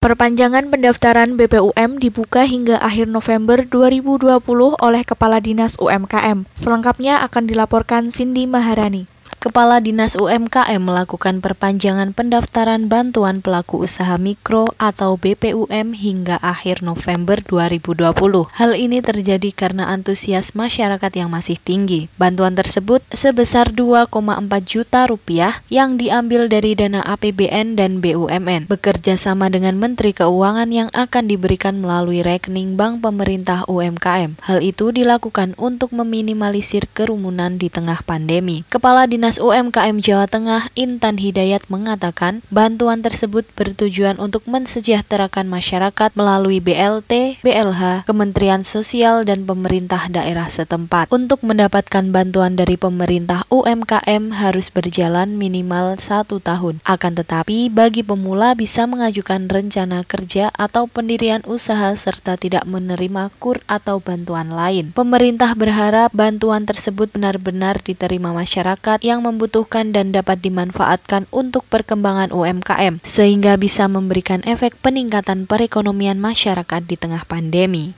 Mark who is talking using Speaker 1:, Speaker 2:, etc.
Speaker 1: Perpanjangan pendaftaran BPUM dibuka hingga akhir November 2020 oleh Kepala Dinas UMKM. Selengkapnya akan dilaporkan Cindy Maharani.
Speaker 2: Kepala Dinas UMKM melakukan perpanjangan pendaftaran bantuan pelaku usaha mikro atau BPUM hingga akhir November 2020. Hal ini terjadi karena antusias masyarakat yang masih tinggi. Bantuan tersebut sebesar 2,4 juta rupiah yang diambil dari dana APBN dan BUMN, bekerja sama dengan Menteri Keuangan yang akan diberikan melalui rekening bank pemerintah UMKM. Hal itu dilakukan untuk meminimalisir kerumunan di tengah pandemi. Kepala Dinas Dinas UMKM Jawa Tengah Intan Hidayat mengatakan bantuan tersebut bertujuan untuk mensejahterakan masyarakat melalui BLT, BLH, Kementerian Sosial dan pemerintah daerah setempat. Untuk mendapatkan bantuan dari pemerintah UMKM harus berjalan minimal satu tahun. Akan tetapi bagi pemula bisa mengajukan rencana kerja atau pendirian usaha serta tidak menerima kur atau bantuan lain. Pemerintah berharap bantuan tersebut benar-benar diterima masyarakat yang yang membutuhkan dan dapat dimanfaatkan untuk perkembangan UMKM, sehingga bisa memberikan efek peningkatan perekonomian masyarakat di tengah pandemi.